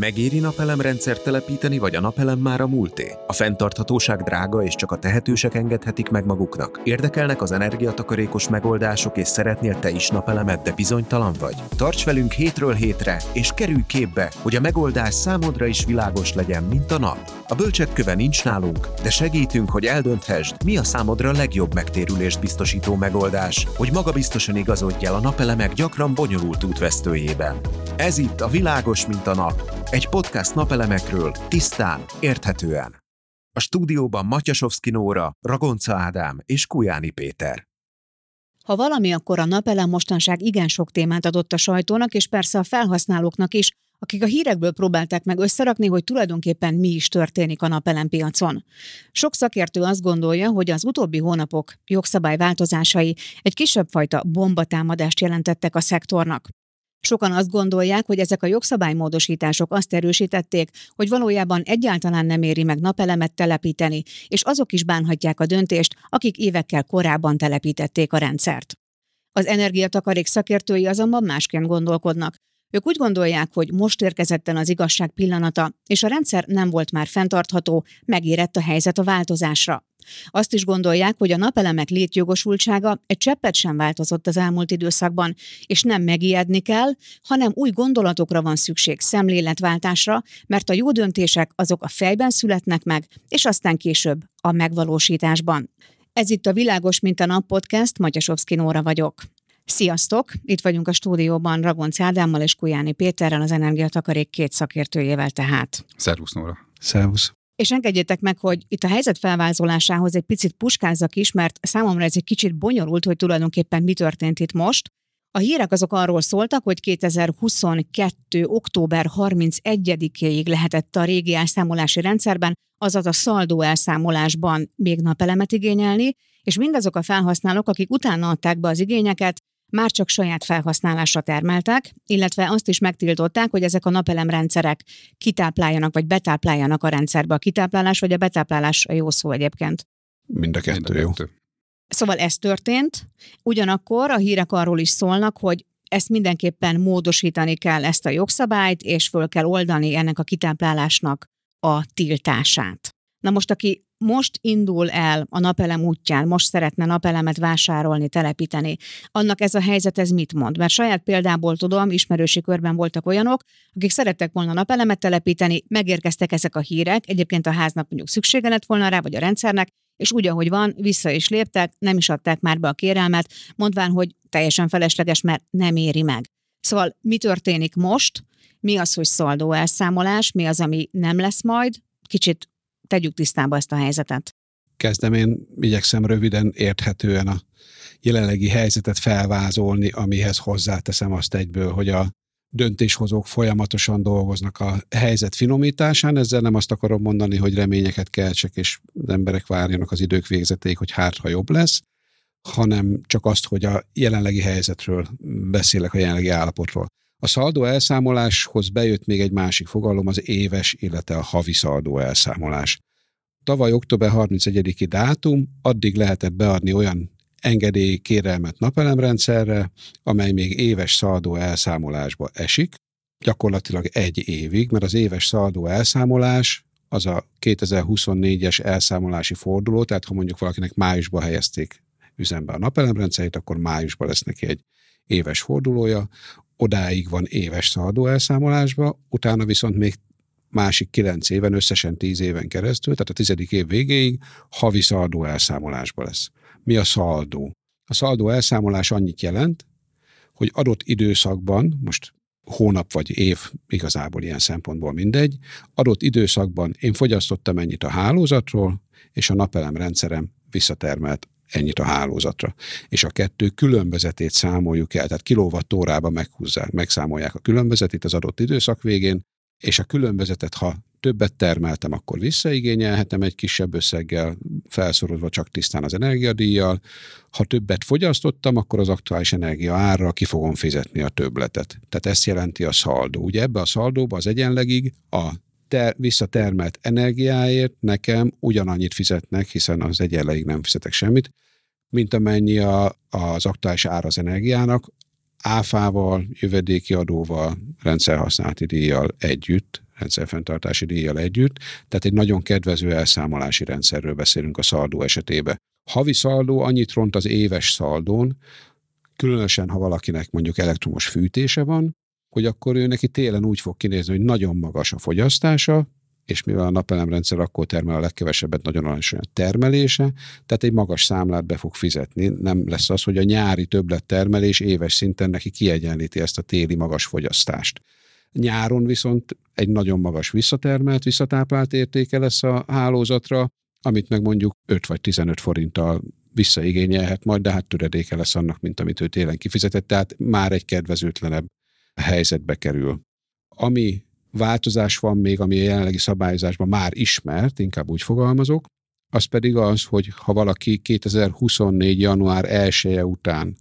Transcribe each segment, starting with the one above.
Megéri napelemrendszer telepíteni, vagy a napelem már a múlté? A fenntarthatóság drága, és csak a tehetősek engedhetik meg maguknak. Érdekelnek az energiatakarékos megoldások, és szeretnél te is napelemet, de bizonytalan vagy? Tarts velünk hétről hétre, és kerülj képbe, hogy a megoldás számodra is világos legyen, mint a nap. A bölcsek nincs nálunk, de segítünk, hogy eldönthesd, mi a számodra legjobb megtérülést biztosító megoldás, hogy magabiztosan igazodj el a napelemek gyakran bonyolult útvesztőjében. Ez itt a világos, mint a nap, egy podcast napelemekről, tisztán, érthetően. A stúdióban Matyasovszki Nóra, Ragonca Ádám és Kujáni Péter. Ha valami, akkor a napelem mostanság igen sok témát adott a sajtónak, és persze a felhasználóknak is, akik a hírekből próbálták meg összerakni, hogy tulajdonképpen mi is történik a napelempiacon. Sok szakértő azt gondolja, hogy az utóbbi hónapok jogszabályváltozásai egy kisebb fajta bombatámadást jelentettek a szektornak. Sokan azt gondolják, hogy ezek a jogszabálymódosítások azt erősítették, hogy valójában egyáltalán nem éri meg napelemet telepíteni, és azok is bánhatják a döntést, akik évekkel korábban telepítették a rendszert. Az energiatakarék szakértői azonban másként gondolkodnak. Ők úgy gondolják, hogy most érkezett el az igazság pillanata, és a rendszer nem volt már fenntartható, megérett a helyzet a változásra. Azt is gondolják, hogy a napelemek létjogosultsága egy cseppet sem változott az elmúlt időszakban, és nem megijedni kell, hanem új gondolatokra van szükség, szemléletváltásra, mert a jó döntések azok a fejben születnek meg, és aztán később a megvalósításban. Ez itt a Világos Mint a Nap podcast, Matyasovszki Nóra vagyok. Sziasztok! Itt vagyunk a stúdióban Ragonc Ádámmal és Kujáni Péterrel, az Energiatakarék két szakértőjével tehát. Szervusz Nóra! Szervusz! És engedjétek meg, hogy itt a helyzet felvázolásához egy picit puskázzak is, mert számomra ez egy kicsit bonyolult, hogy tulajdonképpen mi történt itt most. A hírek azok arról szóltak, hogy 2022. október 31-ig lehetett a régi elszámolási rendszerben, azaz a szaldó elszámolásban még napelemet igényelni, és mindazok a felhasználók, akik utána adták be az igényeket, már csak saját felhasználásra termeltek, illetve azt is megtiltották, hogy ezek a napelemrendszerek kitápláljanak vagy betápláljanak a rendszerbe. A kitáplálás vagy a betáplálás a jó szó egyébként. Mind a kettő, Mind a kettő. jó. Szóval ez történt, ugyanakkor a hírek arról is szólnak, hogy ezt mindenképpen módosítani kell ezt a jogszabályt, és föl kell oldani ennek a kitáplálásnak a tiltását. Na most, aki most indul el a napelem útján, most szeretne napelemet vásárolni, telepíteni, annak ez a helyzet ez mit mond? Mert saját példából tudom, ismerősi körben voltak olyanok, akik szerettek volna napelemet telepíteni, megérkeztek ezek a hírek, egyébként a háznak mondjuk szüksége lett volna rá, vagy a rendszernek, és úgy, ahogy van, vissza is léptek, nem is adták már be a kérelmet, mondván, hogy teljesen felesleges, mert nem éri meg. Szóval mi történik most? Mi az, hogy szaldó elszámolás? Mi az, ami nem lesz majd? Kicsit tegyük tisztába ezt a helyzetet. Kezdem én, igyekszem röviden, érthetően a jelenlegi helyzetet felvázolni, amihez hozzáteszem azt egyből, hogy a döntéshozók folyamatosan dolgoznak a helyzet finomításán. Ezzel nem azt akarom mondani, hogy reményeket keltsek, és az emberek várjanak az idők végzetéig, hogy hát, ha jobb lesz, hanem csak azt, hogy a jelenlegi helyzetről beszélek, a jelenlegi állapotról. A szaldó elszámoláshoz bejött még egy másik fogalom, az éves, illetve a havi szaldó elszámolás. Tavaly október 31-i dátum, addig lehetett beadni olyan engedély kérelmet napelemrendszerre, amely még éves szaldó elszámolásba esik, gyakorlatilag egy évig, mert az éves szaldó elszámolás az a 2024-es elszámolási forduló, tehát ha mondjuk valakinek májusban helyezték üzembe a napelemrendszerét, akkor májusban lesz neki egy éves fordulója, odáig van éves szaldó elszámolásba, utána viszont még másik kilenc éven, összesen tíz éven keresztül, tehát a tizedik év végéig havi szaldó elszámolásba lesz. Mi a szaldó? A szaldó elszámolás annyit jelent, hogy adott időszakban, most hónap vagy év, igazából ilyen szempontból mindegy, adott időszakban én fogyasztottam ennyit a hálózatról, és a napelem rendszerem visszatermelt ennyit a hálózatra. És a kettő különbözetét számoljuk el, tehát kilovattórába meghúzzák, megszámolják a különbözetét az adott időszak végén, és a különbözetet, ha többet termeltem, akkor visszaigényelhetem egy kisebb összeggel, felszorozva csak tisztán az energiadíjjal. Ha többet fogyasztottam, akkor az aktuális energia árra ki fogom fizetni a többletet. Tehát ezt jelenti a szaldó. Ugye ebbe a szaldóba az egyenlegig a ter, visszatermelt energiáért nekem ugyanannyit fizetnek, hiszen az egyenleig nem fizetek semmit, mint amennyi a, az aktuális ár az energiának, áfával, jövedéki adóval, rendszerhasználati díjjal együtt rendszerfenntartási díjjal együtt, tehát egy nagyon kedvező elszámolási rendszerről beszélünk a szaldó esetében. Havi szaldó annyit ront az éves szaldón, különösen ha valakinek mondjuk elektromos fűtése van, hogy akkor ő neki télen úgy fog kinézni, hogy nagyon magas a fogyasztása, és mivel a napelemrendszer akkor termel a legkevesebbet, nagyon alacsony a termelése, tehát egy magas számlát be fog fizetni. Nem lesz az, hogy a nyári többlettermelés éves szinten neki kiegyenlíti ezt a téli magas fogyasztást. Nyáron viszont egy nagyon magas visszatermelt, visszatáplált értéke lesz a hálózatra, amit meg mondjuk 5 vagy 15 forinttal visszaigényelhet majd, de hát töredéke lesz annak, mint amit ő télen kifizetett, tehát már egy kedvezőtlenebb helyzetbe kerül. Ami változás van még, ami a jelenlegi szabályozásban már ismert, inkább úgy fogalmazok, az pedig az, hogy ha valaki 2024. január 1 -e után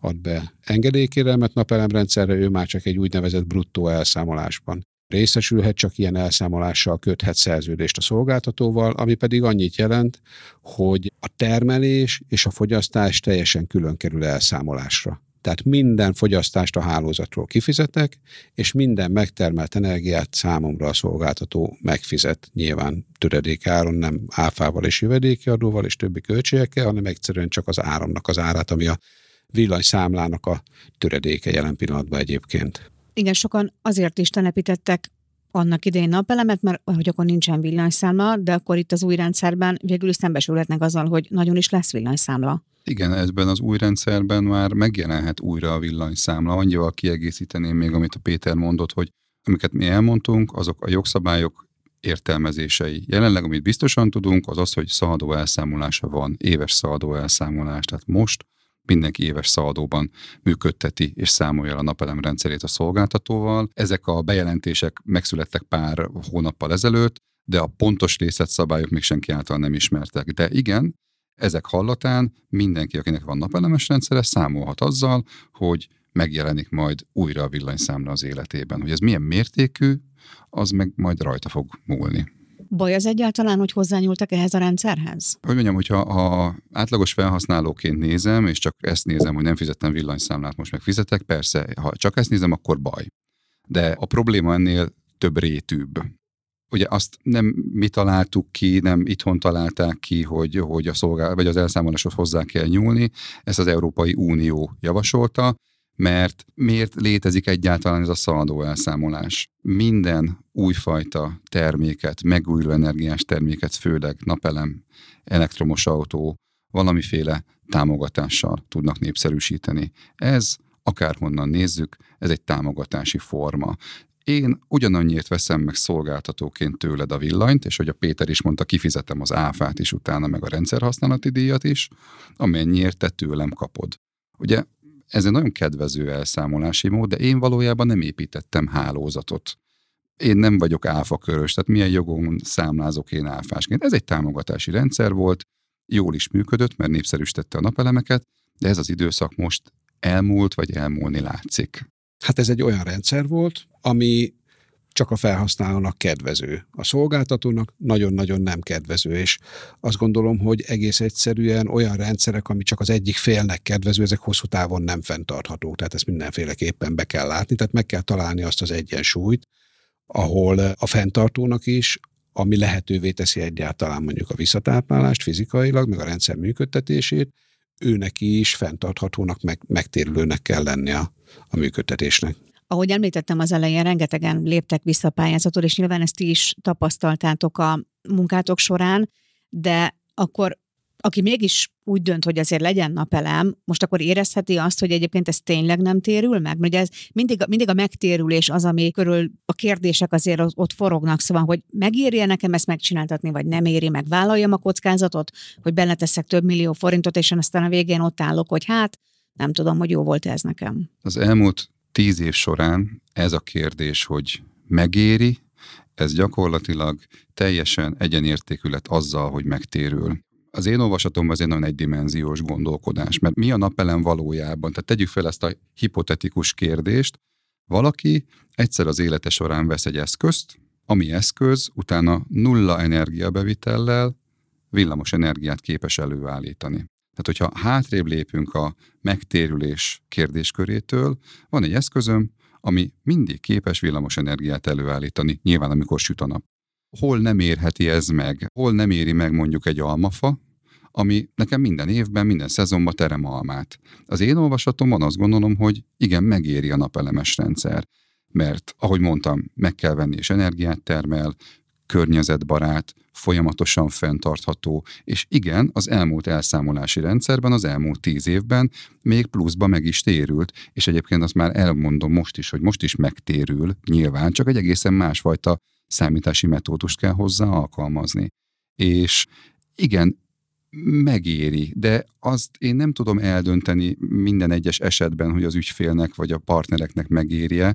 ad be engedélykérelmet napelemrendszerre, ő már csak egy úgynevezett bruttó elszámolásban részesülhet, csak ilyen elszámolással köthet szerződést a szolgáltatóval, ami pedig annyit jelent, hogy a termelés és a fogyasztás teljesen külön kerül elszámolásra. Tehát minden fogyasztást a hálózatról kifizetek, és minden megtermelt energiát számomra a szolgáltató megfizet. Nyilván töredékáron, nem áfával és jövedéki adóval és többi költségekkel, hanem egyszerűen csak az áramnak az árát, ami a villanyszámlának a töredéke jelen pillanatban egyébként. Igen, sokan azért is telepítettek annak idején napelemet, mert hogy akkor nincsen villanyszámla, de akkor itt az új rendszerben végül is szembesülhetnek azzal, hogy nagyon is lesz villanyszámla. Igen, ebben az új rendszerben már megjelenhet újra a villanyszámla. Annyival kiegészíteném még, amit a Péter mondott, hogy amiket mi elmondtunk, azok a jogszabályok értelmezései. Jelenleg, amit biztosan tudunk, az az, hogy szaladó elszámolása van, éves szaladó elszámolás. Tehát most mindenki éves szaldóban működteti és számolja a napelem rendszerét a szolgáltatóval. Ezek a bejelentések megszülettek pár hónappal ezelőtt, de a pontos részletszabályok még senki által nem ismertek. De igen, ezek hallatán mindenki, akinek van napelemes rendszere, számolhat azzal, hogy megjelenik majd újra a villanyszámla az életében. Hogy ez milyen mértékű, az meg majd rajta fog múlni. Baj az egyáltalán, hogy hozzányúltak ehhez a rendszerhez? Hogy mondjam, hogyha ha átlagos felhasználóként nézem, és csak ezt nézem, hogy nem fizettem villanyszámlát, most meg fizetek, persze, ha csak ezt nézem, akkor baj. De a probléma ennél több rétűbb. Ugye azt nem mi találtuk ki, nem itthon találták ki, hogy, hogy a szolgál, vagy az elszámoláshoz hozzá kell nyúlni, ezt az Európai Unió javasolta, mert miért létezik egyáltalán ez a szaladó elszámolás? Minden újfajta terméket, megújuló energiás terméket, főleg napelem, elektromos autó, valamiféle támogatással tudnak népszerűsíteni. Ez, akárhonnan nézzük, ez egy támogatási forma. Én ugyanannyiért veszem meg szolgáltatóként tőled a villanyt, és hogy a Péter is mondta, kifizetem az áfát is utána, meg a rendszerhasználati díjat is, amennyiért te tőlem kapod. Ugye ez egy nagyon kedvező elszámolási mód, de én valójában nem építettem hálózatot. Én nem vagyok körös, tehát milyen jogon számlázok én áfásként. Ez egy támogatási rendszer volt, jól is működött, mert népszerűsítette a napelemeket, de ez az időszak most elmúlt, vagy elmúlni látszik. Hát ez egy olyan rendszer volt, ami csak a felhasználónak kedvező. A szolgáltatónak nagyon-nagyon nem kedvező, és azt gondolom, hogy egész egyszerűen olyan rendszerek, ami csak az egyik félnek kedvező, ezek hosszú távon nem fenntarthatók, tehát ezt mindenféleképpen be kell látni, tehát meg kell találni azt az egyensúlyt, ahol a fenntartónak is, ami lehetővé teszi egyáltalán mondjuk a visszatáplálást fizikailag, meg a rendszer működtetését, őnek is fenntarthatónak, meg megtérülőnek kell lenni a, a működtetésnek. Ahogy említettem az elején, rengetegen léptek vissza pályázatot, és nyilván ezt ti is tapasztaltátok a munkátok során, de akkor aki mégis úgy dönt, hogy azért legyen napelem, most akkor érezheti azt, hogy egyébként ez tényleg nem térül meg? Mert ez mindig, mindig a megtérülés az, ami körül a kérdések azért ott forognak, szóval, hogy megéri nekem ezt megcsináltatni, vagy nem éri meg, vállaljam a kockázatot, hogy beleteszek több millió forintot, és aztán a végén ott állok, hogy hát nem tudom, hogy jó volt ez nekem. Az elmúlt tíz év során ez a kérdés, hogy megéri, ez gyakorlatilag teljesen egyenértékű lett azzal, hogy megtérül. Az én olvasatomban ez egy nagyon egydimenziós gondolkodás, mert mi a napelem valójában? Tehát tegyük fel ezt a hipotetikus kérdést. Valaki egyszer az élete során vesz egy eszközt, ami eszköz utána nulla energiabevitellel villamos energiát képes előállítani. Tehát, hogyha hátrébb lépünk a megtérülés kérdéskörétől, van egy eszközöm, ami mindig képes villamos energiát előállítani, nyilván amikor süt a nap. Hol nem érheti ez meg, hol nem éri meg mondjuk egy almafa, ami nekem minden évben, minden szezonban terem almát. Az én olvasatomban azt gondolom, hogy igen, megéri a napelemes rendszer, mert ahogy mondtam, meg kell venni és energiát termel, környezetbarát, folyamatosan fenntartható, és igen, az elmúlt elszámolási rendszerben, az elmúlt tíz évben még pluszba meg is térült, és egyébként azt már elmondom most is, hogy most is megtérül, nyilván, csak egy egészen másfajta számítási metódust kell hozzá alkalmazni. És igen, megéri, de azt én nem tudom eldönteni minden egyes esetben, hogy az ügyfélnek vagy a partnereknek megérje.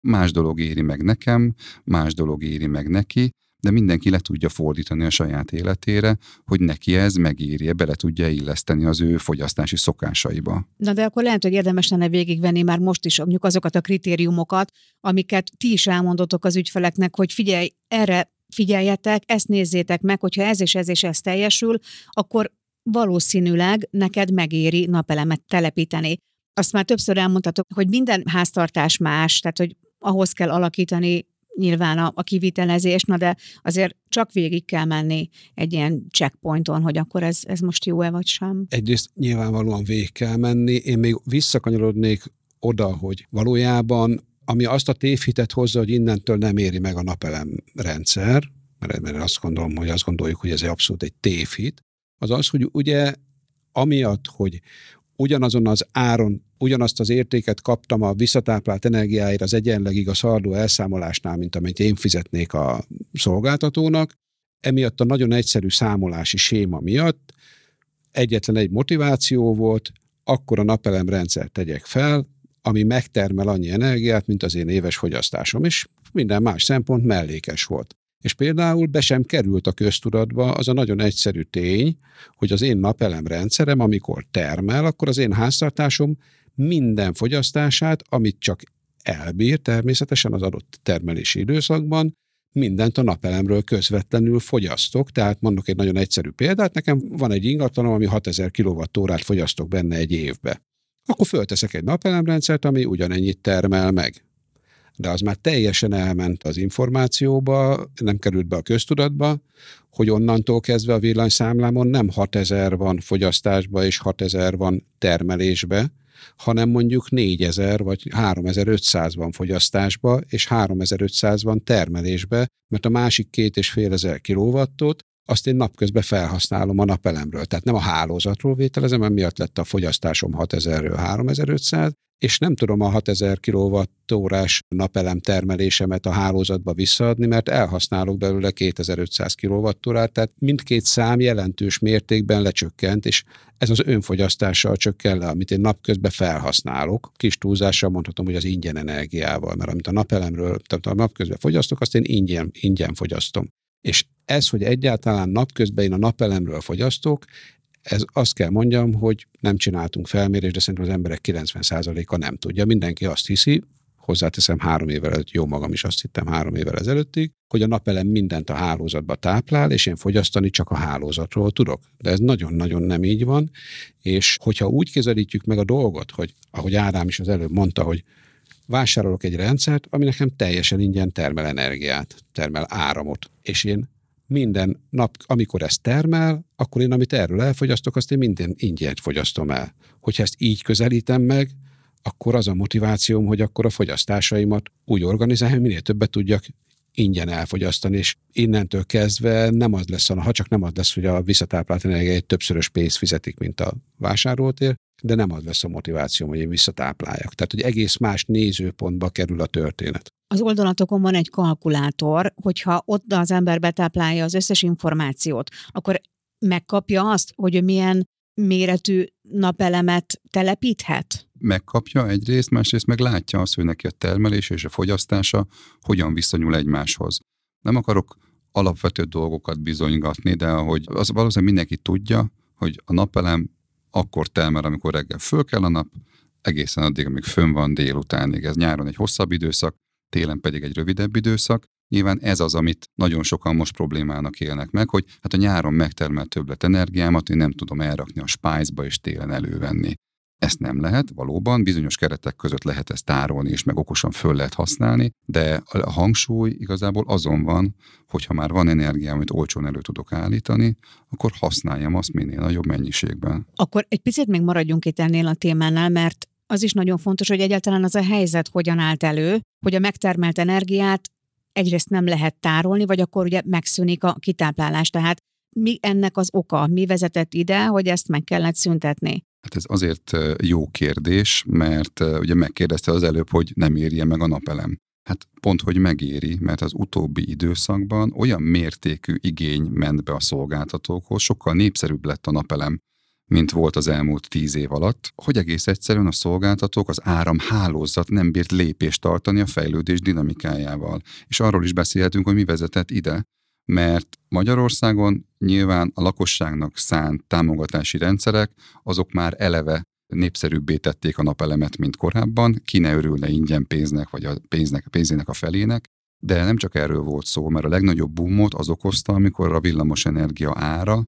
Más dolog éri meg nekem, más dolog éri meg neki, de mindenki le tudja fordítani a saját életére, hogy neki ez megírje, bele tudja illeszteni az ő fogyasztási szokásaiba. Na de akkor lehet, hogy érdemes lenne végigvenni már most is mondjuk azokat a kritériumokat, amiket ti is elmondotok az ügyfeleknek, hogy figyelj, erre figyeljetek, ezt nézzétek meg, hogyha ez és ez és ez teljesül, akkor valószínűleg neked megéri napelemet telepíteni. Azt már többször elmondhatok, hogy minden háztartás más, tehát hogy ahhoz kell alakítani nyilván a, a kivitelezés, na de azért csak végig kell menni egy ilyen checkpointon, hogy akkor ez, ez most jó-e vagy sem. Egyrészt nyilvánvalóan végig kell menni, én még visszakanyarodnék oda, hogy valójában ami azt a tévhitet hozza, hogy innentől nem éri meg a napelem rendszer, mert, mert azt gondolom, hogy azt gondoljuk, hogy ez egy abszolút egy tévhit, az az, hogy ugye amiatt, hogy ugyanazon az áron ugyanazt az értéket kaptam a visszatáplált energiáért az egyenlegig a szardó elszámolásnál, mint amit én fizetnék a szolgáltatónak. Emiatt a nagyon egyszerű számolási séma miatt egyetlen egy motiváció volt, akkor a napelemrendszer tegyek fel, ami megtermel annyi energiát, mint az én éves fogyasztásom, és minden más szempont mellékes volt. És például be sem került a köztudatba az a nagyon egyszerű tény, hogy az én napelemrendszerem, amikor termel, akkor az én háztartásom minden fogyasztását, amit csak elbír természetesen az adott termelési időszakban, mindent a napelemről közvetlenül fogyasztok. Tehát mondok egy nagyon egyszerű példát, nekem van egy ingatlanom, ami 6000 kWh fogyasztok benne egy évbe. Akkor fölteszek egy napelemrendszert, ami ugyanennyit termel meg. De az már teljesen elment az információba, nem került be a köztudatba, hogy onnantól kezdve a villanyszámlámon nem 6000 van fogyasztásba és 6000 van termelésbe, hanem mondjuk 4000 vagy 3500 van fogyasztásba, és 3500 van termelésbe, mert a másik két és fél ezer kilowattot azt én napközben felhasználom a napelemről. Tehát nem a hálózatról vételezem, emiatt lett a fogyasztásom 6000-ről 3500, és nem tudom a 6000 kWh napelem termelésemet a hálózatba visszaadni, mert elhasználok belőle 2500 kWh, tehát mindkét szám jelentős mértékben lecsökkent, és ez az önfogyasztással csökken le, amit én napközben felhasználok. Kis túlzással mondhatom, hogy az ingyen energiával, mert amit a napelemről, tehát a napközben fogyasztok, azt én ingyen, ingyen fogyasztom. És ez, hogy egyáltalán napközben én a napelemről fogyasztok, ez azt kell mondjam, hogy nem csináltunk felmérést, de szerintem az emberek 90%-a nem tudja. Mindenki azt hiszi, hozzáteszem három évvel ezelőtt, jó magam is azt hittem három évvel ezelőttig, hogy a napelem mindent a hálózatba táplál, és én fogyasztani csak a hálózatról tudok. De ez nagyon-nagyon nem így van, és hogyha úgy közelítjük meg a dolgot, hogy ahogy Ádám is az előbb mondta, hogy vásárolok egy rendszert, ami nekem teljesen ingyen termel energiát, termel áramot, és én minden nap, amikor ezt termel, akkor én, amit erről elfogyasztok, azt én minden ingyen fogyasztom el. Hogyha ezt így közelítem meg, akkor az a motivációm, hogy akkor a fogyasztásaimat úgy organizálom, minél többet tudjak ingyen elfogyasztani, és innentől kezdve nem az lesz, ha csak nem az lesz, hogy a visszatáplált egy többszörös pénzt fizetik, mint a vásároltér, de nem az lesz a motivációm, hogy én visszatápláljak. Tehát, hogy egész más nézőpontba kerül a történet. Az oldalatokon van egy kalkulátor, hogyha ott az ember betáplálja az összes információt, akkor megkapja azt, hogy milyen méretű napelemet telepíthet? Megkapja egyrészt, másrészt meg látja azt, hogy neki a termelés és a fogyasztása hogyan viszonyul egymáshoz. Nem akarok alapvető dolgokat bizonygatni, de ahogy az valószínűleg mindenki tudja, hogy a napelem akkor termel, amikor reggel föl kell a nap, egészen addig, amíg fönn van délutánig. Ez nyáron egy hosszabb időszak, télen pedig egy rövidebb időszak. Nyilván ez az, amit nagyon sokan most problémának élnek meg, hogy hát a nyáron megtermelt többlet energiámat én nem tudom elrakni a spájzba és télen elővenni. Ezt nem lehet, valóban, bizonyos keretek között lehet ezt tárolni, és meg okosan föl lehet használni, de a hangsúly igazából azon van, hogy ha már van energia, amit olcsón elő tudok állítani, akkor használjam azt minél nagyobb mennyiségben. Akkor egy picit még maradjunk itt ennél a témánál, mert az is nagyon fontos, hogy egyáltalán az a helyzet hogyan állt elő, hogy a megtermelt energiát egyrészt nem lehet tárolni, vagy akkor ugye megszűnik a kitáplálás. Tehát mi ennek az oka? Mi vezetett ide, hogy ezt meg kellett szüntetni? Hát ez azért jó kérdés, mert ugye megkérdezte az előbb, hogy nem érje meg a napelem. Hát pont, hogy megéri, mert az utóbbi időszakban olyan mértékű igény ment be a szolgáltatókhoz, sokkal népszerűbb lett a napelem, mint volt az elmúlt tíz év alatt, hogy egész egyszerűen a szolgáltatók, az áramhálózat nem bírt lépést tartani a fejlődés dinamikájával. És arról is beszélhetünk, hogy mi vezetett ide, mert Magyarországon nyilván a lakosságnak szánt támogatási rendszerek, azok már eleve népszerűbbé tették a napelemet, mint korábban, ki ne örülne ingyen pénznek, vagy a pénznek, pénzének a felének, de nem csak erről volt szó, mert a legnagyobb boomot az okozta, amikor a villamos energia ára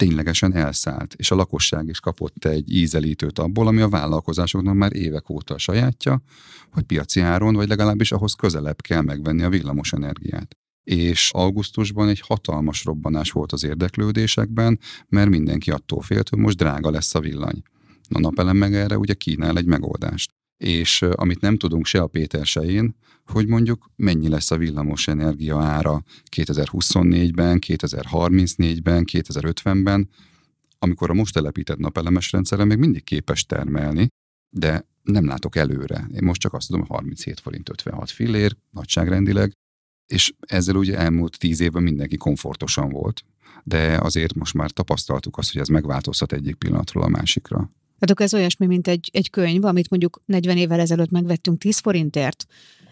ténylegesen elszállt, és a lakosság is kapott egy ízelítőt abból, ami a vállalkozásoknak már évek óta a sajátja, hogy piaci áron, vagy legalábbis ahhoz közelebb kell megvenni a villamos energiát és augusztusban egy hatalmas robbanás volt az érdeklődésekben, mert mindenki attól félt, hogy most drága lesz a villany. A napelem meg erre ugye kínál egy megoldást. És amit nem tudunk se a Péter se én, hogy mondjuk mennyi lesz a villamos energia ára 2024-ben, 2034-ben, 2050-ben, amikor a most telepített napelemes rendszerre még mindig képes termelni, de nem látok előre. Én most csak azt tudom, hogy 37 forint 56 fillér, nagyságrendileg, és ezzel ugye elmúlt tíz évben mindenki komfortosan volt, de azért most már tapasztaltuk azt, hogy ez megváltozhat egyik pillanatról a másikra. Tehát akkor ez olyasmi, mint egy, egy könyv, amit mondjuk 40 évvel ezelőtt megvettünk 10 forintért,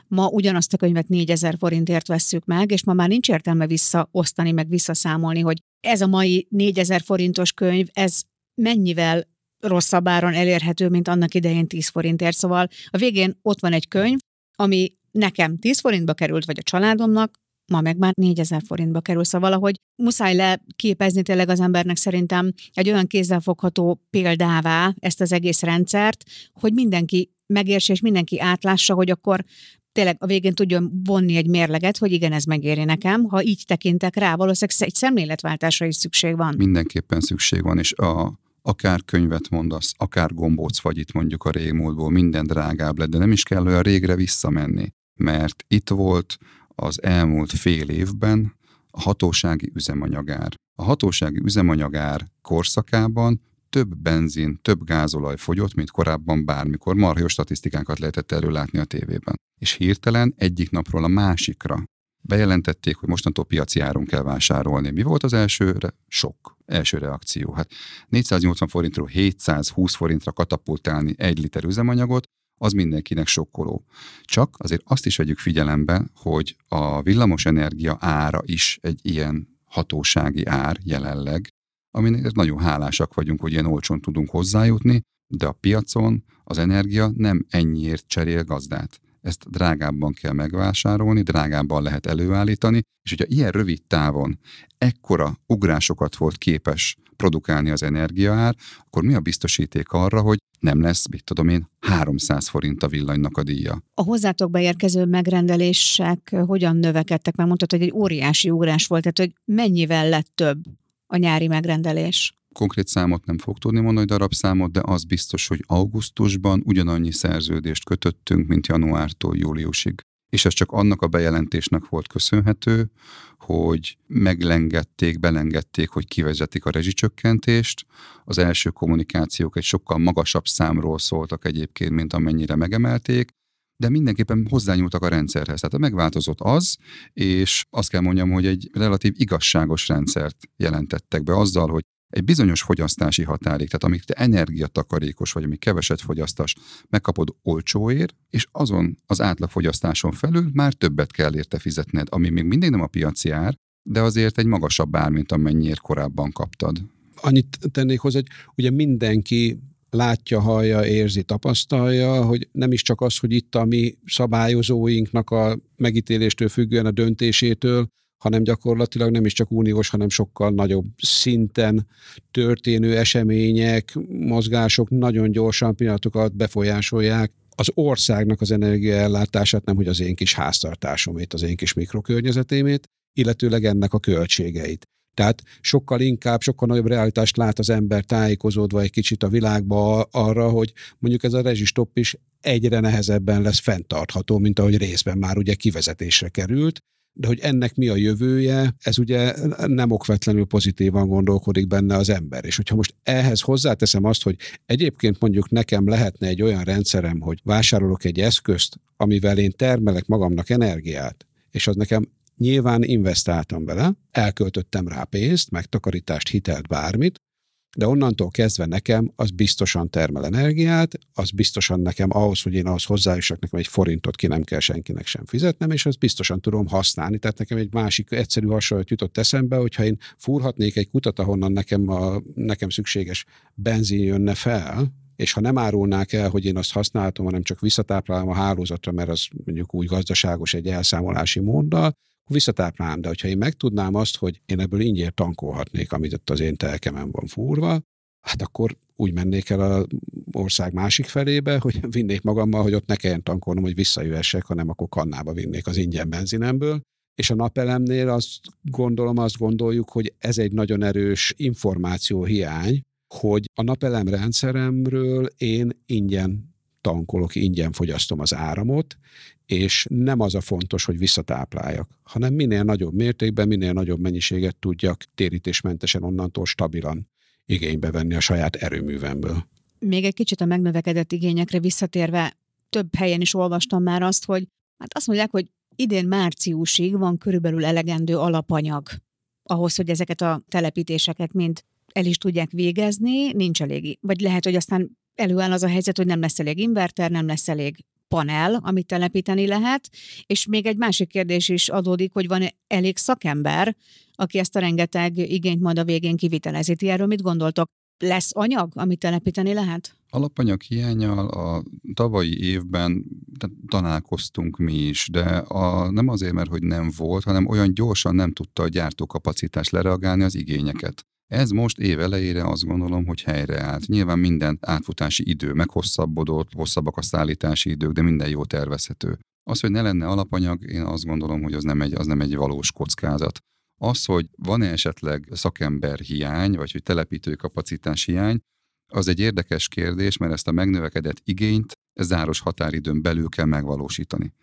ma ugyanazt a könyvet 4000 forintért vesszük meg, és ma már nincs értelme visszaosztani, meg visszaszámolni, hogy ez a mai 4000 forintos könyv, ez mennyivel rosszabb áron elérhető, mint annak idején 10 forintért. Szóval a végén ott van egy könyv, ami nekem 10 forintba került, vagy a családomnak, ma meg már 4000 forintba kerül. Szóval valahogy muszáj leképezni tényleg az embernek szerintem egy olyan kézzelfogható példává ezt az egész rendszert, hogy mindenki megértse és mindenki átlássa, hogy akkor tényleg a végén tudjon vonni egy mérleget, hogy igen, ez megéri nekem. Ha így tekintek rá, valószínűleg egy szemléletváltásra is szükség van. Mindenképpen szükség van, és a, akár könyvet mondasz, akár gombóc vagy itt mondjuk a régmúltból, minden drágább lett, de nem is kell olyan régre visszamenni mert itt volt az elmúlt fél évben a hatósági üzemanyagár. A hatósági üzemanyagár korszakában több benzin, több gázolaj fogyott, mint korábban bármikor. Marha statisztikánkat lehetett előlátni a tévében. És hirtelen egyik napról a másikra bejelentették, hogy mostantól piaci áron kell vásárolni. Mi volt az első? Sok. Első reakció. Hát 480 forintról 720 forintra katapultálni egy liter üzemanyagot, az mindenkinek sokkoló. Csak azért azt is vegyük figyelembe, hogy a villamos energia ára is egy ilyen hatósági ár jelenleg, aminek nagyon hálásak vagyunk, hogy ilyen olcsón tudunk hozzájutni, de a piacon az energia nem ennyiért cserél gazdát. Ezt drágábban kell megvásárolni, drágábban lehet előállítani, és hogyha ilyen rövid távon ekkora ugrásokat volt képes produkálni az energiaár, akkor mi a biztosíték arra, hogy nem lesz, mit tudom én, 300 forint a villanynak a díja. A hozzátok beérkező megrendelések hogyan növekedtek? Mert mondtad, hogy egy óriási ugrás volt, tehát hogy mennyivel lett több a nyári megrendelés? Konkrét számot nem fog tudni mondani, darabszámot, de az biztos, hogy augusztusban ugyanannyi szerződést kötöttünk, mint januártól júliusig és ez csak annak a bejelentésnek volt köszönhető, hogy meglengedték, belengedték, hogy kivezetik a rezsicsökkentést. Az első kommunikációk egy sokkal magasabb számról szóltak egyébként, mint amennyire megemelték, de mindenképpen hozzányúltak a rendszerhez. Tehát megváltozott az, és azt kell mondjam, hogy egy relatív igazságos rendszert jelentettek be azzal, hogy egy bizonyos fogyasztási határig, tehát amíg te energiatakarékos vagy, amíg keveset fogyasztasz, megkapod olcsóért, és azon az átlagfogyasztáson felül már többet kell érte fizetned, ami még mindig nem a piaci ár, de azért egy magasabb ár, mint amennyiért korábban kaptad. Annyit tennék hozzá, hogy ugye mindenki látja, hallja, érzi, tapasztalja, hogy nem is csak az, hogy itt a mi szabályozóinknak a megítéléstől függően a döntésétől, hanem gyakorlatilag nem is csak uniós, hanem sokkal nagyobb szinten történő események, mozgások nagyon gyorsan pillanatokat befolyásolják az országnak az energiaellátását, nem hogy az én kis háztartásomét, az én kis mikrokörnyezetémét, illetőleg ennek a költségeit. Tehát sokkal inkább, sokkal nagyobb realitást lát az ember tájékozódva egy kicsit a világba arra, hogy mondjuk ez a rezsistopp is egyre nehezebben lesz fenntartható, mint ahogy részben már ugye kivezetésre került, de hogy ennek mi a jövője, ez ugye nem okvetlenül pozitívan gondolkodik benne az ember. És hogyha most ehhez hozzáteszem azt, hogy egyébként mondjuk nekem lehetne egy olyan rendszerem, hogy vásárolok egy eszközt, amivel én termelek magamnak energiát, és az nekem Nyilván investáltam bele, elköltöttem rá pénzt, megtakarítást, hitelt, bármit, de onnantól kezdve nekem az biztosan termel energiát, az biztosan nekem ahhoz, hogy én ahhoz hozzájussak, nekem egy forintot ki nem kell senkinek sem fizetnem, és azt biztosan tudom használni. Tehát nekem egy másik egyszerű hasonlat jutott eszembe, hogyha én fúrhatnék egy kutat, ahonnan nekem, a, nekem szükséges benzin jönne fel, és ha nem árulnák el, hogy én azt használtam, hanem csak visszatáplálom a hálózatra, mert az mondjuk úgy gazdaságos egy elszámolási móddal, visszatáplálnám, de hogyha én megtudnám azt, hogy én ebből ingyen tankolhatnék, amit ott az én telkemen van fúrva, hát akkor úgy mennék el az ország másik felébe, hogy vinnék magammal, hogy ott ne kelljen tankolnom, hogy visszajöhessek, hanem akkor kannába vinnék az ingyen benzinemből. És a napelemnél azt gondolom, azt gondoljuk, hogy ez egy nagyon erős információ hiány, hogy a napelem rendszeremről én ingyen tankolok, ingyen fogyasztom az áramot, és nem az a fontos, hogy visszatápláljak, hanem minél nagyobb mértékben, minél nagyobb mennyiséget tudjak térítésmentesen onnantól stabilan igénybe venni a saját erőművemből. Még egy kicsit a megnövekedett igényekre visszatérve, több helyen is olvastam már azt, hogy hát azt mondják, hogy idén márciusig van körülbelül elegendő alapanyag ahhoz, hogy ezeket a telepítéseket mind el is tudják végezni, nincs elég. Vagy lehet, hogy aztán előáll az a helyzet, hogy nem lesz elég inverter, nem lesz elég panel, amit telepíteni lehet, és még egy másik kérdés is adódik, hogy van elég szakember, aki ezt a rengeteg igényt majd a végén kivitelezi. Ti erről mit gondoltok? Lesz anyag, amit telepíteni lehet? Alapanyag hiányal a tavalyi évben találkoztunk mi is, de a, nem azért, mert hogy nem volt, hanem olyan gyorsan nem tudta a gyártókapacitás lereagálni az igényeket. Ez most év elejére azt gondolom, hogy helyreállt. Nyilván minden átfutási idő meghosszabbodott, hosszabbak a szállítási idők, de minden jó tervezhető. Az, hogy ne lenne alapanyag, én azt gondolom, hogy az nem egy, az nem egy valós kockázat. Az, hogy van-e esetleg szakember hiány, vagy hogy telepítői kapacitás hiány, az egy érdekes kérdés, mert ezt a megnövekedett igényt záros határidőn belül kell megvalósítani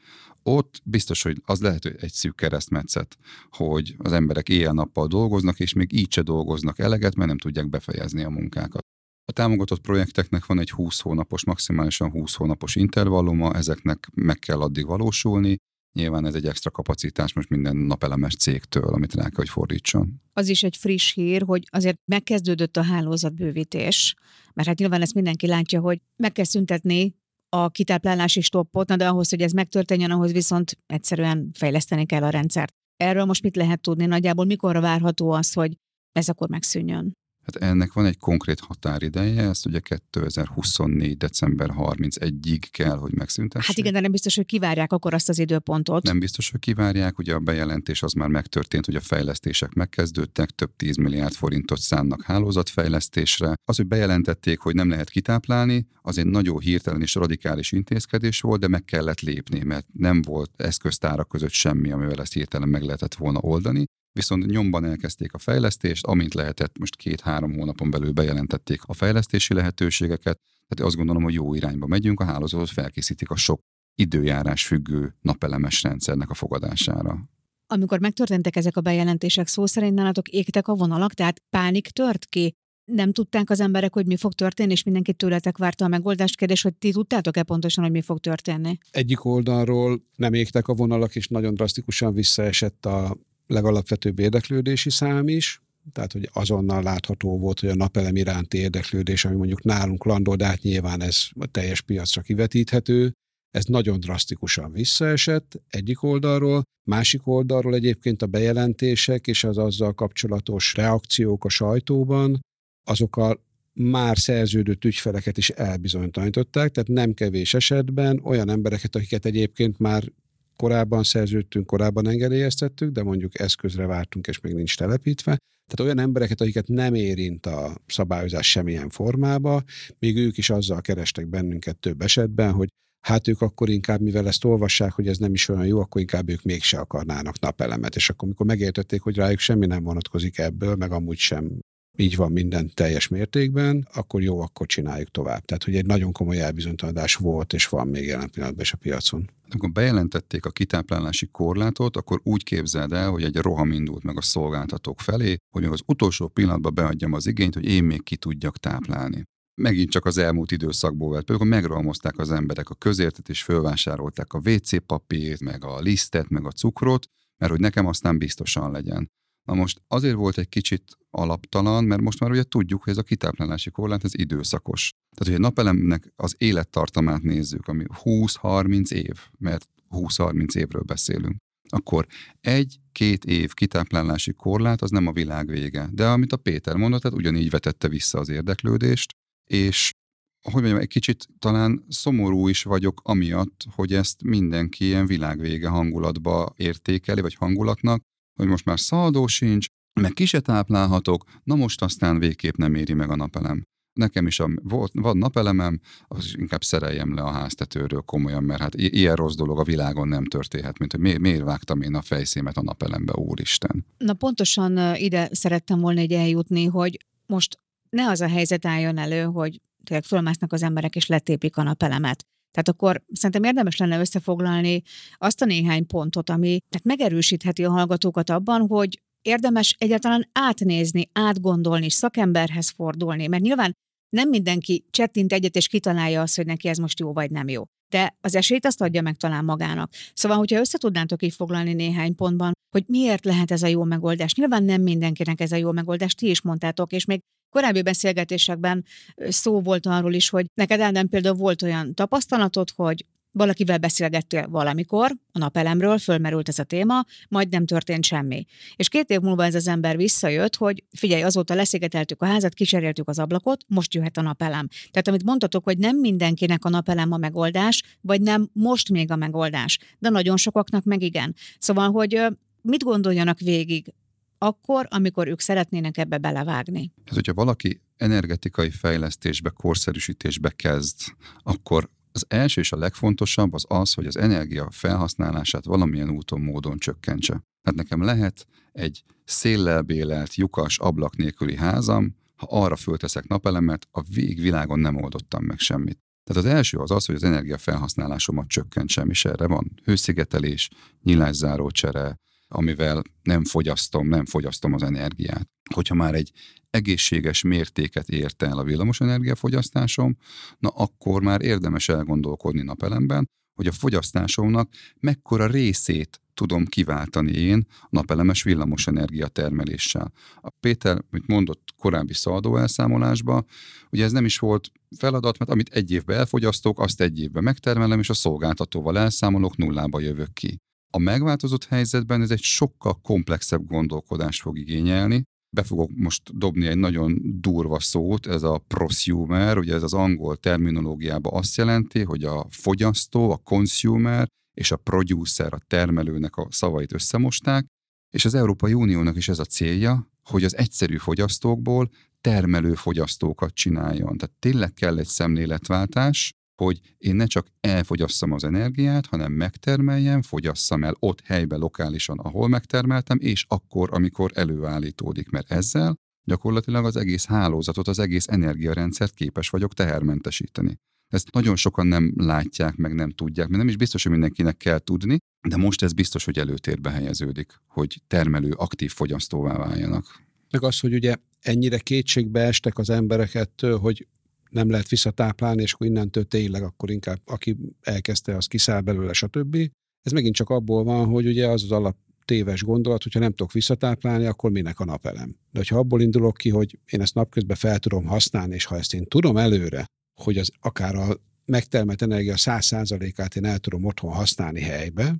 ott biztos, hogy az lehet hogy egy szűk keresztmetszet, hogy az emberek éjjel-nappal dolgoznak, és még így se dolgoznak eleget, mert nem tudják befejezni a munkákat. A támogatott projekteknek van egy 20 hónapos, maximálisan 20 hónapos intervalluma, ezeknek meg kell addig valósulni, Nyilván ez egy extra kapacitás most minden napelemes cégtől, amit rá kell, hogy fordítson. Az is egy friss hír, hogy azért megkezdődött a hálózatbővítés, mert hát nyilván ezt mindenki látja, hogy meg kell szüntetni a kitáplálási stoppot, de ahhoz, hogy ez megtörténjen, ahhoz viszont egyszerűen fejleszteni kell a rendszert. Erről most mit lehet tudni? Nagyjából mikorra várható az, hogy ez akkor megszűnjön? Hát ennek van egy konkrét határideje, ezt ugye 2024. december 31-ig kell, hogy megszüntessék. Hát igen, de nem biztos, hogy kivárják akkor azt az időpontot. Nem biztos, hogy kivárják, ugye a bejelentés az már megtörtént, hogy a fejlesztések megkezdődtek, több 10 milliárd forintot szánnak hálózatfejlesztésre. Az, hogy bejelentették, hogy nem lehet kitáplálni, az egy nagyon hirtelen és radikális intézkedés volt, de meg kellett lépni, mert nem volt eszköztárak között semmi, amivel ezt hirtelen meg lehetett volna oldani viszont nyomban elkezdték a fejlesztést, amint lehetett, most két-három hónapon belül bejelentették a fejlesztési lehetőségeket, tehát azt gondolom, hogy jó irányba megyünk, a hálózatot felkészítik a sok időjárás függő napelemes rendszernek a fogadására. Amikor megtörténtek ezek a bejelentések, szó szerint nálatok égtek a vonalak, tehát pánik tört ki? Nem tudták az emberek, hogy mi fog történni, és mindenki tőletek várta a megoldást. Kérdés, hogy ti tudtátok-e pontosan, hogy mi fog történni? Egyik oldalról nem égtek a vonalak, és nagyon drasztikusan visszaesett a legalapvetőbb érdeklődési szám is, tehát hogy azonnal látható volt, hogy a napelem iránti érdeklődés, ami mondjuk nálunk landolt át, nyilván ez a teljes piacra kivetíthető, ez nagyon drasztikusan visszaesett egyik oldalról, másik oldalról egyébként a bejelentések és az azzal kapcsolatos reakciók a sajtóban, azok a már szerződött ügyfeleket is elbizonytalanították, tehát nem kevés esetben olyan embereket, akiket egyébként már korábban szerződtünk, korábban engedélyeztettük, de mondjuk eszközre vártunk, és még nincs telepítve. Tehát olyan embereket, akiket nem érint a szabályozás semmilyen formába, még ők is azzal kerestek bennünket több esetben, hogy hát ők akkor inkább, mivel ezt olvassák, hogy ez nem is olyan jó, akkor inkább ők mégse akarnának napelemet. És akkor, amikor megértették, hogy rájuk semmi nem vonatkozik ebből, meg amúgy sem így van minden teljes mértékben, akkor jó, akkor csináljuk tovább. Tehát, hogy egy nagyon komoly elbizonytalanodás volt, és van még jelen pillanatban is a piacon. Amikor bejelentették a kitáplálási korlátot, akkor úgy képzeld el, hogy egy roham indult meg a szolgáltatók felé, hogy az utolsó pillanatban beadjam az igényt, hogy én még ki tudjak táplálni megint csak az elmúlt időszakból vett. Például megrohamozták az emberek a közértet, és fölvásárolták a WC papírt, meg a lisztet, meg a cukrot, mert hogy nekem aztán biztosan legyen. Na most azért volt egy kicsit alaptalan, mert most már ugye tudjuk, hogy ez a kitáplálási korlát, ez időszakos. Tehát, hogy egy napelemnek az élettartamát nézzük, ami 20-30 év, mert 20-30 évről beszélünk, akkor egy-két év kitáplálási korlát az nem a világ vége. De amit a Péter mondott, tehát ugyanígy vetette vissza az érdeklődést, és hogy mondjam, egy kicsit talán szomorú is vagyok amiatt, hogy ezt mindenki ilyen világvége hangulatba értékeli, vagy hangulatnak, hogy most már szaldó sincs, meg ki táplálhatok, na most aztán végképp nem éri meg a napelem. Nekem is a, volt, van napelemem, az inkább szereljem le a háztetőről komolyan, mert hát ilyen rossz dolog a világon nem történhet, mint hogy miért, miért vágtam én a fejszémet a napelembe, úristen. Na pontosan ide szerettem volna egy eljutni, hogy most ne az a helyzet álljon elő, hogy tényleg fölmásznak az emberek és letépik a napelemet. Tehát akkor szerintem érdemes lenne összefoglalni azt a néhány pontot, ami tehát megerősítheti a hallgatókat abban, hogy érdemes egyáltalán átnézni, átgondolni, szakemberhez fordulni, mert nyilván nem mindenki csettint egyet és kitalálja azt, hogy neki ez most jó vagy nem jó. De az esélyt azt adja meg talán magának. Szóval, hogyha összetudnátok így foglalni néhány pontban, hogy miért lehet ez a jó megoldás. Nyilván nem mindenkinek ez a jó megoldás, ti is mondtátok, és még korábbi beszélgetésekben szó volt arról is, hogy neked Ádám például volt olyan tapasztalatod, hogy valakivel beszélgettél valamikor, a napelemről, fölmerült ez a téma, majd nem történt semmi. És két év múlva ez az ember visszajött, hogy figyelj, azóta leszigeteltük a házat, kicseréltük az ablakot, most jöhet a napelem. Tehát amit mondtatok, hogy nem mindenkinek a napelem a megoldás, vagy nem most még a megoldás, de nagyon sokaknak meg igen. Szóval, hogy mit gondoljanak végig akkor, amikor ők szeretnének ebbe belevágni. Hát, hogyha valaki energetikai fejlesztésbe, korszerűsítésbe kezd, akkor az első és a legfontosabb az az, hogy az energia felhasználását valamilyen úton, módon csökkentse. Tehát nekem lehet egy széllel bélelt, lyukas, ablak nélküli házam, ha arra fölteszek napelemet, a végvilágon nem oldottam meg semmit. Tehát az első az az, hogy az energia felhasználásomat csökkentsem, és erre van hőszigetelés, nyílászárócsere, amivel nem fogyasztom, nem fogyasztom az energiát. Hogyha már egy egészséges mértéket ért el a villamos energiafogyasztásom, na akkor már érdemes elgondolkodni napelemben, hogy a fogyasztásomnak mekkora részét tudom kiváltani én napelemes villamos energia termeléssel. A Péter, mint mondott korábbi szaldó elszámolásba, ugye ez nem is volt feladat, mert amit egy évben elfogyasztok, azt egy évben megtermelem, és a szolgáltatóval elszámolok, nullába jövök ki. A megváltozott helyzetben ez egy sokkal komplexebb gondolkodást fog igényelni. Be fogok most dobni egy nagyon durva szót, ez a prosumer, ugye ez az angol terminológiában azt jelenti, hogy a fogyasztó, a consumer és a producer, a termelőnek a szavait összemosták, és az Európai Uniónak is ez a célja, hogy az egyszerű fogyasztókból termelő fogyasztókat csináljon. Tehát tényleg kell egy szemléletváltás, hogy én ne csak elfogyasszam az energiát, hanem megtermeljem, fogyasszam el ott helyben, lokálisan, ahol megtermeltem, és akkor, amikor előállítódik, mert ezzel gyakorlatilag az egész hálózatot, az egész energiarendszert képes vagyok tehermentesíteni. Ezt nagyon sokan nem látják, meg nem tudják, mert nem is biztos, hogy mindenkinek kell tudni, de most ez biztos, hogy előtérbe helyeződik, hogy termelő, aktív fogyasztóvá váljanak. Meg az, hogy ugye ennyire kétségbe estek az embereket, hogy nem lehet visszatáplálni, és akkor innentől tényleg akkor inkább aki elkezdte, az kiszáll belőle, stb. Ez megint csak abból van, hogy ugye az az alap téves gondolat, hogyha nem tudok visszatáplálni, akkor minek a napelem. De ha abból indulok ki, hogy én ezt napközben fel tudom használni, és ha ezt én tudom előre, hogy az akár a megtermelt energia 100%-át én el tudom otthon használni helybe,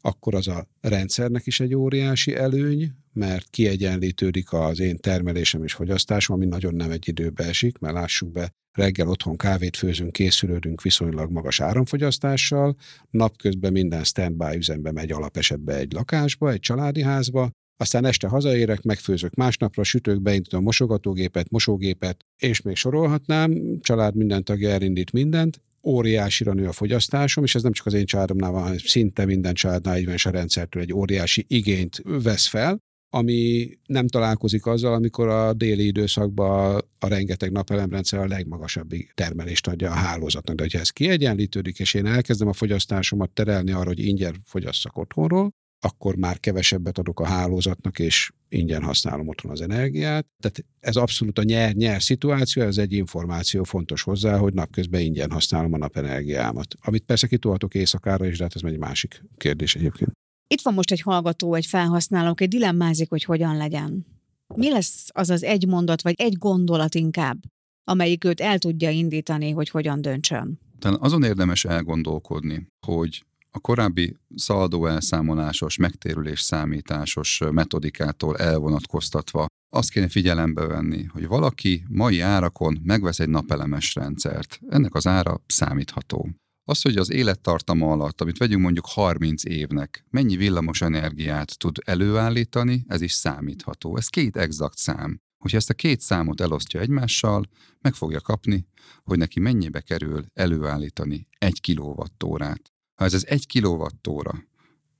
akkor az a rendszernek is egy óriási előny, mert kiegyenlítődik az én termelésem és fogyasztásom, ami nagyon nem egy időbe esik, mert lássuk be, reggel otthon kávét főzünk, készülődünk viszonylag magas áramfogyasztással, napközben minden standby üzembe megy alapesetbe egy lakásba, egy családi házba, aztán este hazaérek, megfőzök másnapra, sütök, beindítom a mosogatógépet, mosógépet, és még sorolhatnám, család minden tagja elindít mindent, óriásira nő a fogyasztásom, és ez nem csak az én családomnál van, hanem szinte minden családnál így van, és a rendszertől egy óriási igényt vesz fel, ami nem találkozik azzal, amikor a déli időszakban a rengeteg napelemrendszer a legmagasabb termelést adja a hálózatnak. De hogyha ez kiegyenlítődik, és én elkezdem a fogyasztásomat terelni arra, hogy ingyen fogyasszak otthonról, akkor már kevesebbet adok a hálózatnak, és ingyen használom otthon az energiát. Tehát ez abszolút a nyer-nyer szituáció, ez egy információ fontos hozzá, hogy napközben ingyen használom a napenergiámat. Amit persze kitolhatok éjszakára is, de hát ez egy másik kérdés egyébként. Itt van most egy hallgató, egy felhasználó, aki dilemmázik, hogy hogyan legyen. Mi lesz az az egy mondat, vagy egy gondolat inkább, amelyik őt el tudja indítani, hogy hogyan döntsön? Talán azon érdemes elgondolkodni, hogy a korábbi szaldó elszámolásos, megtérülés számításos metodikától elvonatkoztatva azt kéne figyelembe venni, hogy valaki mai árakon megvesz egy napelemes rendszert. Ennek az ára számítható. Az, hogy az élettartama alatt, amit vegyünk mondjuk 30 évnek, mennyi villamos energiát tud előállítani, ez is számítható. Ez két exakt szám. Hogyha ezt a két számot elosztja egymással, meg fogja kapni, hogy neki mennyibe kerül előállítani egy kilovattórát. Ha ez az egy kilovattóra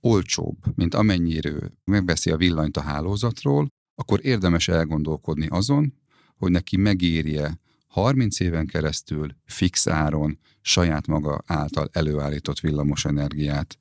olcsóbb, mint amennyire megveszi a villanyt a hálózatról, akkor érdemes elgondolkodni azon, hogy neki megérje 30 éven keresztül fix áron saját maga által előállított villamos energiát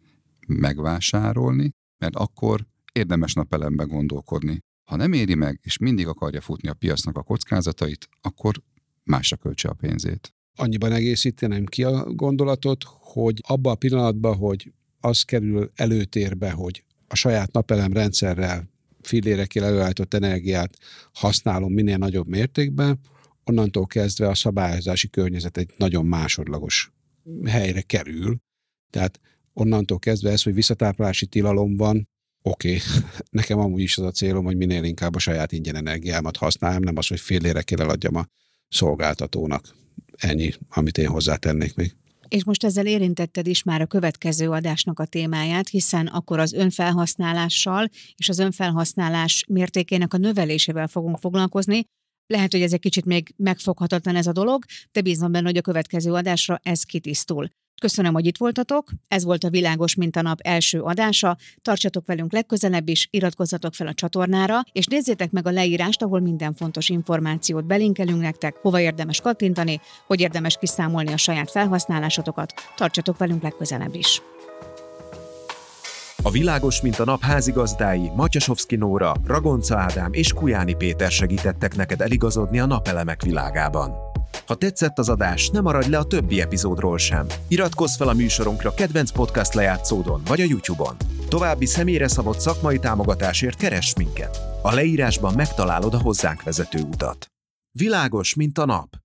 megvásárolni, mert akkor érdemes napelembe gondolkodni. Ha nem éri meg, és mindig akarja futni a piacnak a kockázatait, akkor másra költse a pénzét. Annyiban egészítenem ki a gondolatot, hogy abban a pillanatban, hogy az kerül előtérbe, hogy a saját napelem rendszerrel fillérekkel előállított energiát használom minél nagyobb mértékben, onnantól kezdve a szabályozási környezet egy nagyon másodlagos helyre kerül. Tehát onnantól kezdve ez, hogy visszatáplálási tilalom van, oké, okay. nekem amúgy is az a célom, hogy minél inkább a saját ingyen energiámat használjam, nem az, hogy fél érekkel eladjam a szolgáltatónak. Ennyi, amit én hozzátennék még. És most ezzel érintetted is már a következő adásnak a témáját, hiszen akkor az önfelhasználással és az önfelhasználás mértékének a növelésével fogunk foglalkozni, lehet, hogy ez egy kicsit még megfoghatatlan ez a dolog, de bízom benne, hogy a következő adásra ez kitisztul. Köszönöm, hogy itt voltatok. Ez volt a Világos Mintanap első adása. Tartsatok velünk legközelebb is, iratkozzatok fel a csatornára, és nézzétek meg a leírást, ahol minden fontos információt belinkelünk nektek, hova érdemes kattintani, hogy érdemes kiszámolni a saját felhasználásotokat. Tartsatok velünk legközelebb is. A világos, mint a nap házigazdái Matyasovszki Nóra, Ragonca Ádám és Kujáni Péter segítettek neked eligazodni a napelemek világában. Ha tetszett az adás, ne maradj le a többi epizódról sem. Iratkozz fel a műsorunkra kedvenc podcast lejátszódon vagy a YouTube-on. További személyre szabott szakmai támogatásért keres minket. A leírásban megtalálod a hozzánk vezető utat. Világos, mint a nap.